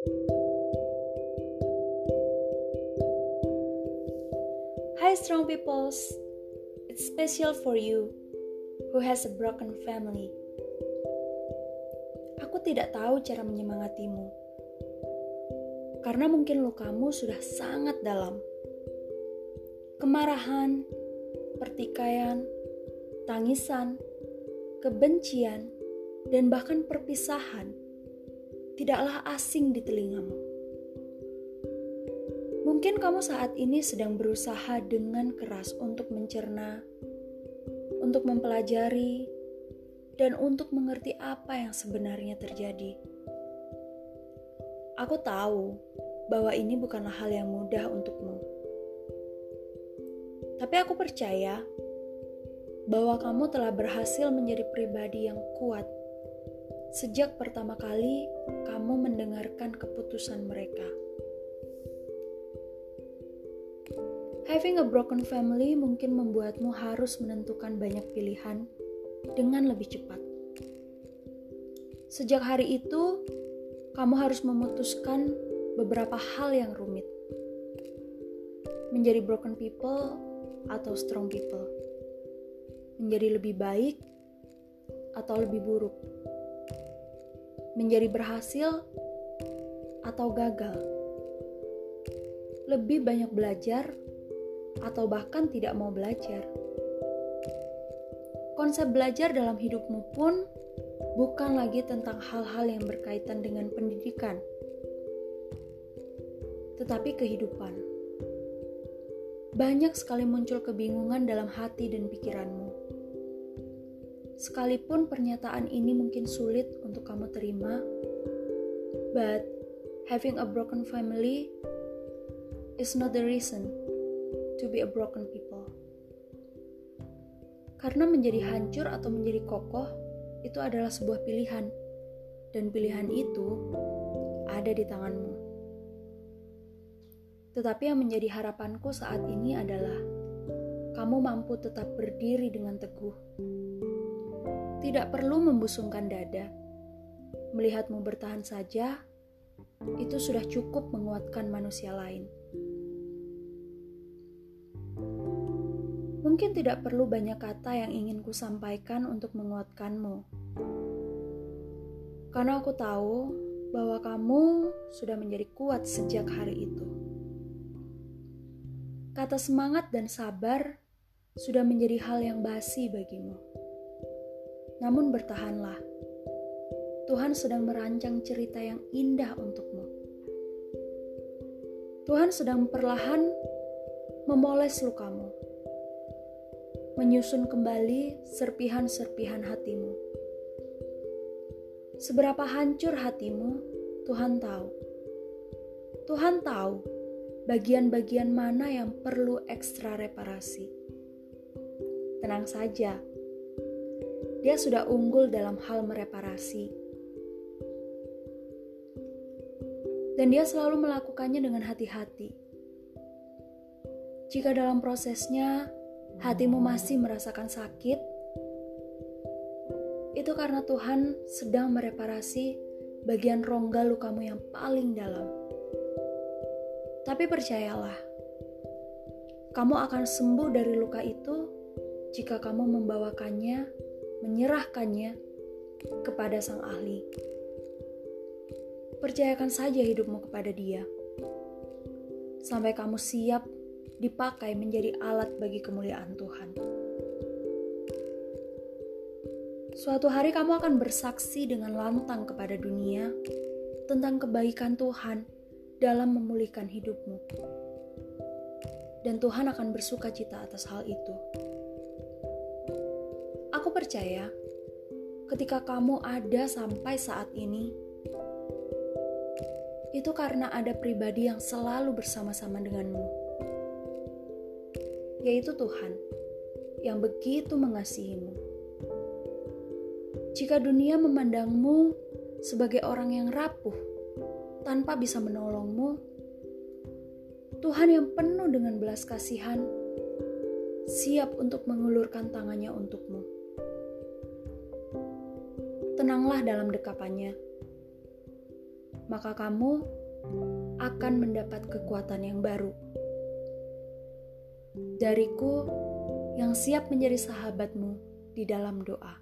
Hi strong peoples, it's special for you who has a broken family. Aku tidak tahu cara menyemangatimu. Karena mungkin lukamu sudah sangat dalam. Kemarahan, pertikaian, tangisan, kebencian, dan bahkan perpisahan tidaklah asing di telingamu. Mungkin kamu saat ini sedang berusaha dengan keras untuk mencerna, untuk mempelajari, dan untuk mengerti apa yang sebenarnya terjadi. Aku tahu bahwa ini bukanlah hal yang mudah untukmu. Tapi aku percaya bahwa kamu telah berhasil menjadi pribadi yang kuat sejak pertama kali kamu mendengarkan keputusan mereka. Having a broken family mungkin membuatmu harus menentukan banyak pilihan dengan lebih cepat. Sejak hari itu, kamu harus memutuskan beberapa hal yang rumit. Menjadi broken people atau strong people. Menjadi lebih baik atau lebih buruk. Menjadi berhasil atau gagal. Lebih banyak belajar atau bahkan tidak mau belajar. Konsep belajar dalam hidupmu pun bukan lagi tentang hal-hal yang berkaitan dengan pendidikan, tetapi kehidupan. Banyak sekali muncul kebingungan dalam hati dan pikiranmu. Sekalipun pernyataan ini mungkin sulit untuk kamu terima, but having a broken family is not the reason to be a broken people. Karena menjadi hancur atau menjadi kokoh itu adalah sebuah pilihan, dan pilihan itu ada di tanganmu. Tetapi yang menjadi harapanku saat ini adalah kamu mampu tetap berdiri dengan teguh. Tidak perlu membusungkan dada. Melihatmu bertahan saja, itu sudah cukup menguatkan manusia lain. Mungkin tidak perlu banyak kata yang ingin ku sampaikan untuk menguatkanmu. Karena aku tahu bahwa kamu sudah menjadi kuat sejak hari itu. Kata semangat dan sabar sudah menjadi hal yang basi bagimu. Namun bertahanlah. Tuhan sedang merancang cerita yang indah untukmu. Tuhan sedang perlahan memoles lukamu menyusun kembali serpihan-serpihan hatimu. Seberapa hancur hatimu, Tuhan tahu. Tuhan tahu bagian-bagian mana yang perlu ekstra reparasi. Tenang saja, Dia sudah unggul dalam hal mereparasi. Dan Dia selalu melakukannya dengan hati-hati. Jika dalam prosesnya hatimu masih merasakan sakit, itu karena Tuhan sedang mereparasi bagian rongga lukamu yang paling dalam. Tapi percayalah, kamu akan sembuh dari luka itu jika kamu membawakannya, menyerahkannya kepada sang ahli. Percayakan saja hidupmu kepada dia. Sampai kamu siap dipakai menjadi alat bagi kemuliaan Tuhan. Suatu hari kamu akan bersaksi dengan lantang kepada dunia tentang kebaikan Tuhan dalam memulihkan hidupmu. Dan Tuhan akan bersuka cita atas hal itu. Aku percaya ketika kamu ada sampai saat ini, itu karena ada pribadi yang selalu bersama-sama denganmu yaitu Tuhan, yang begitu mengasihimu. Jika dunia memandangmu sebagai orang yang rapuh, tanpa bisa menolongmu, Tuhan yang penuh dengan belas kasihan, siap untuk mengulurkan tangannya untukmu. Tenanglah dalam dekapannya. maka kamu akan mendapat kekuatan yang baru. Dariku yang siap menjadi sahabatmu di dalam doa.